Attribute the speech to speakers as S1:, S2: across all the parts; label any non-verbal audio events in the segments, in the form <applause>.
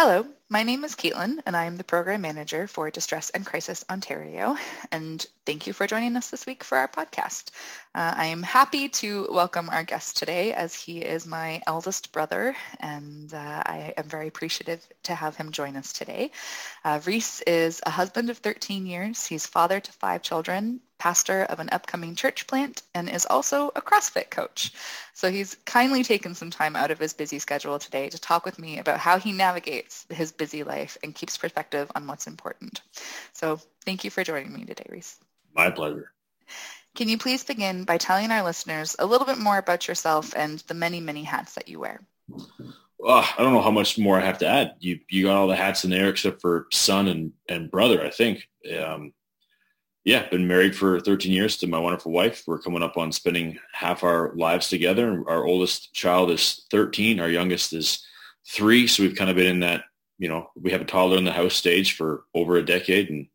S1: Hello, my name is Caitlin, and I am the Program Manager for Distress and Crisis Ontario. And thank you for joining us this week for our podcast. Uh, I am happy to welcome our guest today as he is my eldest brother, and uh, I am very appreciative to have him join us today. Uh, Reese is a husband of 13 years. He's father to five children, pastor of an upcoming church plant, and is also a CrossFit coach. So he's kindly taken some time out of his busy schedule today to talk with me about how he navigates his busy life and keeps perspective on what's important. So thank you for joining me today, Reese.
S2: My pleasure.
S1: Can you please begin by telling our listeners a little bit more about yourself and the many, many hats that you wear?
S2: I don't know how much more I have to add. You you got all the hats in there except for son and, and brother, I think. Um, yeah, been married for 13 years to my wonderful wife. We're coming up on spending half our lives together. Our oldest child is 13. Our youngest is three. So we've kind of been in that, you know, we have a toddler in the house stage for over a decade. And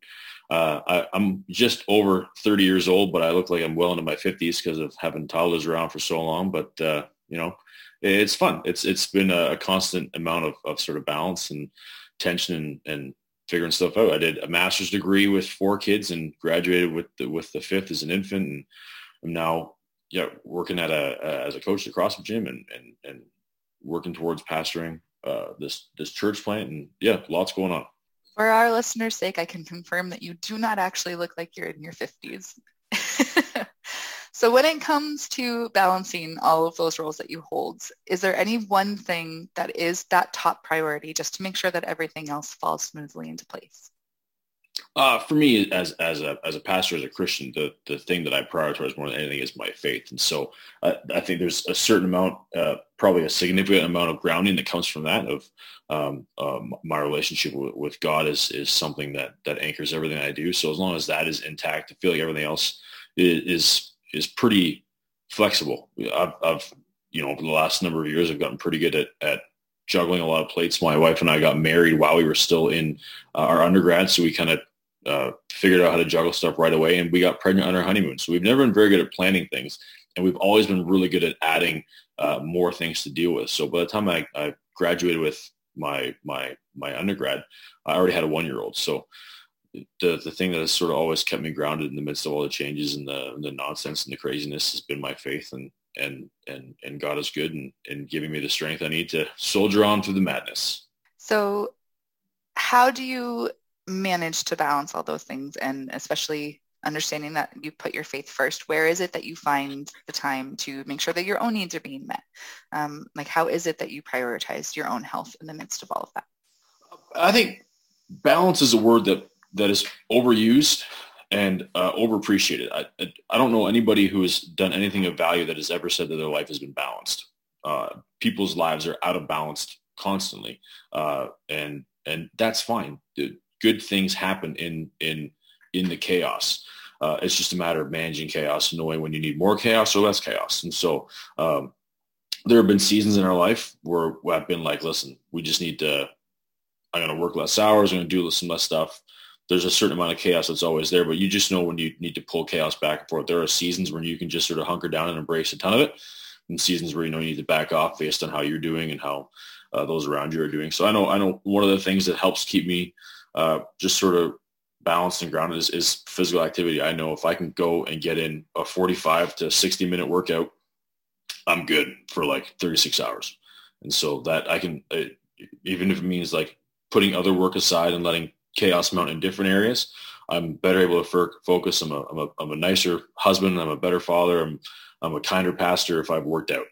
S2: uh, I, am just over 30 years old, but I look like I'm well into my 50s because of having toddlers around for so long. But, uh, you know, it's fun. It's It's been a, a constant amount of, of sort of balance and tension and, and figuring stuff out. I did a master's degree with four kids and graduated with the, with the fifth as an infant, and I'm now yeah working at a, a as a coach at the CrossFit gym and and and working towards pastoring uh, this this church plant, and yeah, lots going on.
S1: For our listeners' sake, I can confirm that you do not actually look like you're in your 50s. <laughs> So when it comes to balancing all of those roles that you hold, is there any one thing that is that top priority just to make sure that everything else falls smoothly into place?
S2: Uh, for me, as as a as a pastor, as a Christian, the the thing that I prioritize more than anything is my faith, and so uh, I think there's a certain amount, uh, probably a significant amount of grounding that comes from that. Of um, um, my relationship with, with, God is is something that that anchors everything I do. So as long as that is intact, I feel like everything else is, is is pretty flexible. I've, I've, you know, over the last number of years, I've gotten pretty good at, at juggling a lot of plates. My wife and I got married while we were still in uh, our undergrad, so we kind of uh, figured out how to juggle stuff right away, and we got pregnant on our honeymoon. So we've never been very good at planning things, and we've always been really good at adding uh, more things to deal with. So by the time I, I graduated with my my my undergrad, I already had a one year old. So the the thing that has sort of always kept me grounded in the midst of all the changes and the the nonsense and the craziness has been my faith and and and and God is good and and giving me the strength I need to soldier on through the madness.
S1: So how do you manage to balance all those things and especially understanding that you put your faith first where is it that you find the time to make sure that your own needs are being met um, like how is it that you prioritize your own health in the midst of all of that
S2: i think balance is a word that that is overused and uh, overappreciated. I, I don't know anybody who has done anything of value that has ever said that their life has been balanced. Uh, people's lives are out of balance constantly, uh, and and that's fine. Good things happen in in in the chaos. Uh, it's just a matter of managing chaos, knowing when you need more chaos or less chaos. And so um, there have been seasons in our life where I've been like, listen, we just need to. I'm going to work less hours. I'm going to do some less stuff there's a certain amount of chaos that's always there, but you just know when you need to pull chaos back and forth. There are seasons when you can just sort of hunker down and embrace a ton of it, and seasons where you know you need to back off based on how you're doing and how uh, those around you are doing. So I know I know one of the things that helps keep me uh, just sort of balanced and grounded is, is physical activity. I know if I can go and get in a 45 to 60 minute workout, I'm good for like 36 hours. And so that I can, uh, even if it means like putting other work aside and letting chaos mount in different areas, I'm better able to f- focus. I'm a, I'm a, I'm a nicer husband. I'm a better father. I'm, I'm a kinder pastor if I've worked out.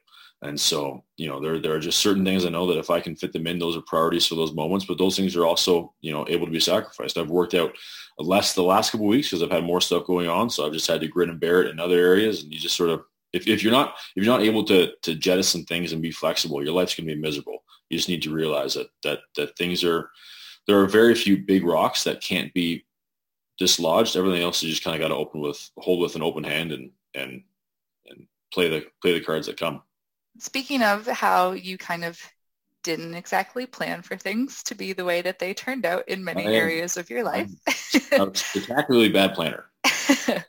S2: And so, you know, there, there are just certain things I know that if I can fit them in, those are priorities for those moments, but those things are also, you know, able to be sacrificed. I've worked out less the last couple weeks because I've had more stuff going on. So I've just had to grit and bear it in other areas. And you just sort of, if, if you're not, if you're not able to, to jettison things and be flexible, your life's going to be miserable. You just need to realize that, that, that things are, there are very few big rocks that can't be dislodged. Everything else you just kind of got to open with, hold with an open hand and, and, and play the, play the cards that come.
S1: Speaking of how you kind of didn't exactly plan for things to be the way that they turned out in many areas of your life.
S2: I'm a spectacularly bad planner. <laughs>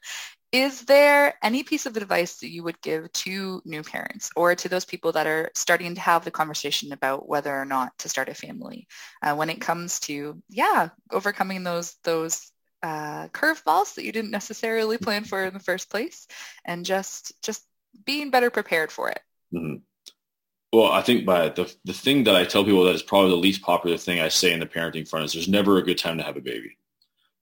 S1: Is there any piece of advice that you would give to new parents or to those people that are starting to have the conversation about whether or not to start a family uh, when it comes to, yeah, overcoming those those uh, curveballs that you didn't necessarily plan for in the first place, and just just being better prepared for it?
S2: Mm-hmm. Well, I think by the the thing that I tell people that is probably the least popular thing I say in the parenting front is there's never a good time to have a baby.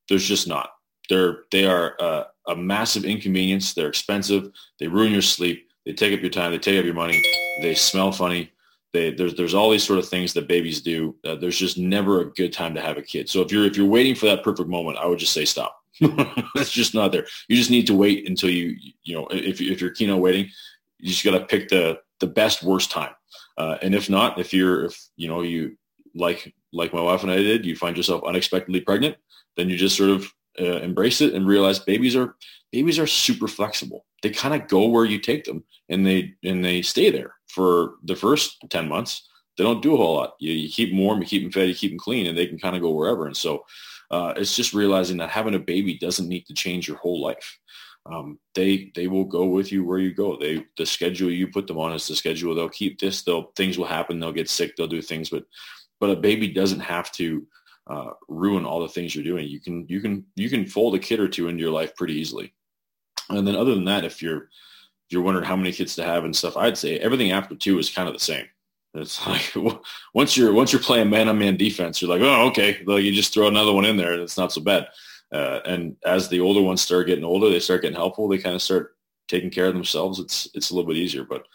S2: There's just not. They're they are uh, a massive inconvenience. They're expensive. They ruin your sleep. They take up your time. They take up your money. They smell funny. They, there's there's all these sort of things that babies do. Uh, there's just never a good time to have a kid. So if you're if you're waiting for that perfect moment, I would just say stop. <laughs> That's just not there. You just need to wait until you you know if if you're keen on waiting, you just got to pick the the best worst time. Uh, and if not, if you're if you know you like like my wife and I did, you find yourself unexpectedly pregnant, then you just sort of uh, embrace it and realize babies are babies are super flexible. They kind of go where you take them, and they and they stay there for the first ten months. They don't do a whole lot. You, you keep them warm, you keep them fed, you keep them clean, and they can kind of go wherever. And so, uh, it's just realizing that having a baby doesn't need to change your whole life um, they they will go with you where you go. They the schedule you put them on is the schedule they'll keep. This they'll things will happen. They'll get sick. They'll do things, but but a baby doesn't have to uh, ruin all the things you're doing. You can you can you can fold a kid or two into your life pretty easily. And then other than that, if you're you're wondering how many kids to have and stuff, I'd say everything after two is kind of the same. It's <laughs> like once you're once you're playing man on man defense, you're like, oh okay, like you just throw another one in there and it's not so bad. Uh, and as the older ones start getting older, they start getting helpful. They kind of start taking care of themselves. It's it's a little bit easier. But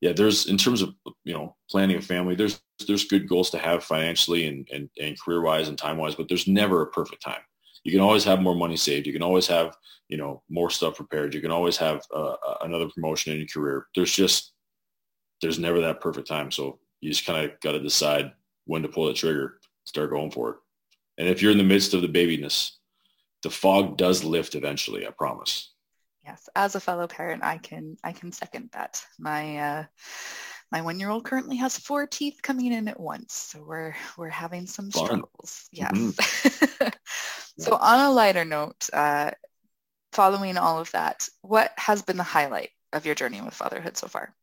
S2: yeah, there's in terms of you know planning a family, there's there's good goals to have financially and and, and career wise and time wise, but there's never a perfect time. You can always have more money saved. You can always have you know more stuff prepared. You can always have uh, another promotion in your career. There's just there's never that perfect time. So you just kind of got to decide when to pull the trigger, start going for it. And if you're in the midst of the babyness, the fog does lift eventually. I promise.
S1: Yes, as a fellow parent, I can I can second that. My uh, my one year old currently has four teeth coming in at once, so we're we're having some Fun. struggles. Yes. Mm-hmm. <laughs> so on a lighter note, uh, following all of that, what has been the highlight of your journey with fatherhood so far?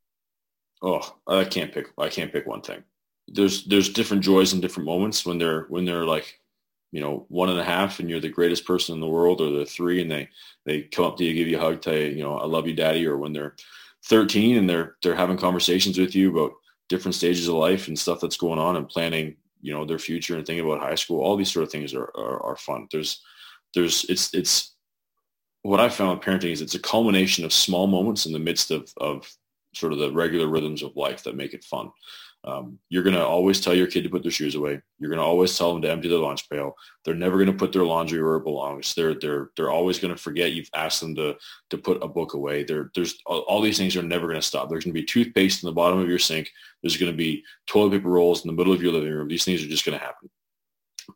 S2: Oh, I can't pick. I can't pick one thing. There's there's different joys and different moments when they're when they're like you know, one and a half and you're the greatest person in the world or they're three and they, they come up to you, give you a hug, tell you, you know, I love you, daddy. Or when they're 13 and they're, they're having conversations with you about different stages of life and stuff that's going on and planning, you know, their future and thinking about high school. All these sort of things are, are, are fun. There's, there's, it's, it's, what I found with parenting is it's a culmination of small moments in the midst of, of sort of the regular rhythms of life that make it fun. Um, you're going to always tell your kid to put their shoes away. You're going to always tell them to empty their lunch pail. They're never going to put their laundry where it belongs. They're they're they're always going to forget you've asked them to to put a book away. There there's all, all these things are never going to stop. There's going to be toothpaste in the bottom of your sink. There's going to be toilet paper rolls in the middle of your living room. These things are just going to happen.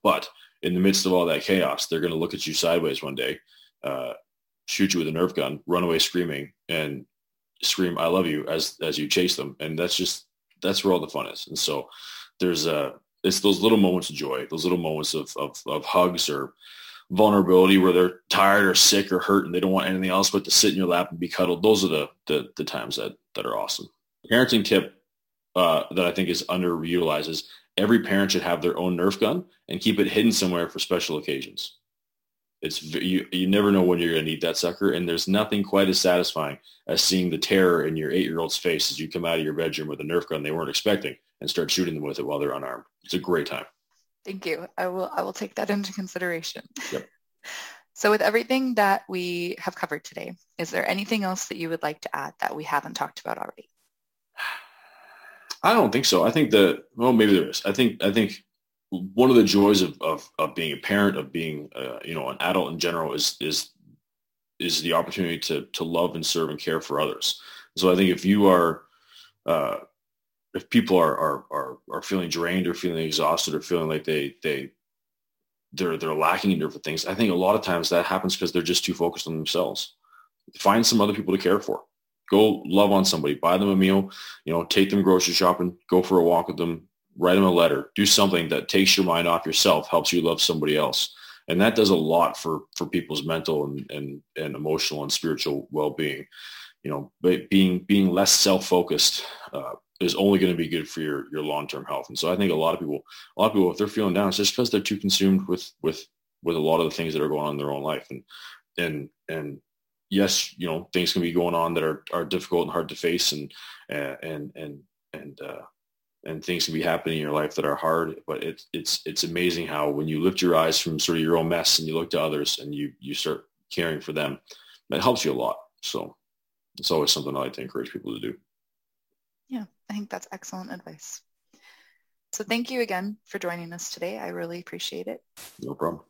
S2: But in the midst of all that chaos, they're going to look at you sideways one day, uh, shoot you with a Nerf gun, run away screaming, and scream "I love you" as as you chase them. And that's just that's where all the fun is. And so there's a, uh, it's those little moments of joy, those little moments of, of, of hugs or vulnerability where they're tired or sick or hurt and they don't want anything else but to sit in your lap and be cuddled. Those are the, the, the times that, that are awesome. Parenting tip uh, that I think is underutilized is every parent should have their own Nerf gun and keep it hidden somewhere for special occasions.
S3: It's you, you never know when you're going to need that sucker. And there's nothing quite as satisfying as seeing the terror in your eight-year-old's face as you come out of your bedroom with a Nerf gun they weren't expecting and start shooting them with it while they're unarmed. It's a great time.
S1: Thank you. I will, I will take that into consideration.
S3: Yep. <laughs>
S1: So with everything that we have covered today, is there anything else that you would like to add that we haven't talked about already? <sighs>
S3: I don't think so. I think that, well, maybe there is. I think, I think one of the joys of, of, of being a parent, of being, uh, you know, an adult in general is, is, is the opportunity to, to love and serve and care for others. So I think if you are, uh, if people are, are, are, are feeling drained or feeling exhausted or feeling like they, they, they're they're lacking in different things. I think a lot of times that happens because they're just too focused on themselves. Find some other people to care for. Go love on somebody. Buy them a meal. You know, take them grocery shopping. Go for a walk with them. Write them a letter. Do something that takes your mind off yourself, helps you love somebody else, and that does a lot for for people's mental and and, and emotional and spiritual well being. You know, but being being less self focused. Uh, is only going to be good for your your long term health. And so I think a lot of people, a lot of people, if they're feeling down, it's just because they're too consumed with with with a lot of the things that are going on in their own life. And and and yes, you know, things can be going on that are are difficult and hard to face, and and and and uh, and things can be happening in your life that are hard. But it's it's it's amazing how when you lift your eyes from sort of your own mess and you look to others and you you start caring for them, that helps you a lot. So it's always something I like to encourage people to do.
S1: Yeah, I think that's excellent advice. So thank you again for joining us today. I really appreciate it.
S3: No problem.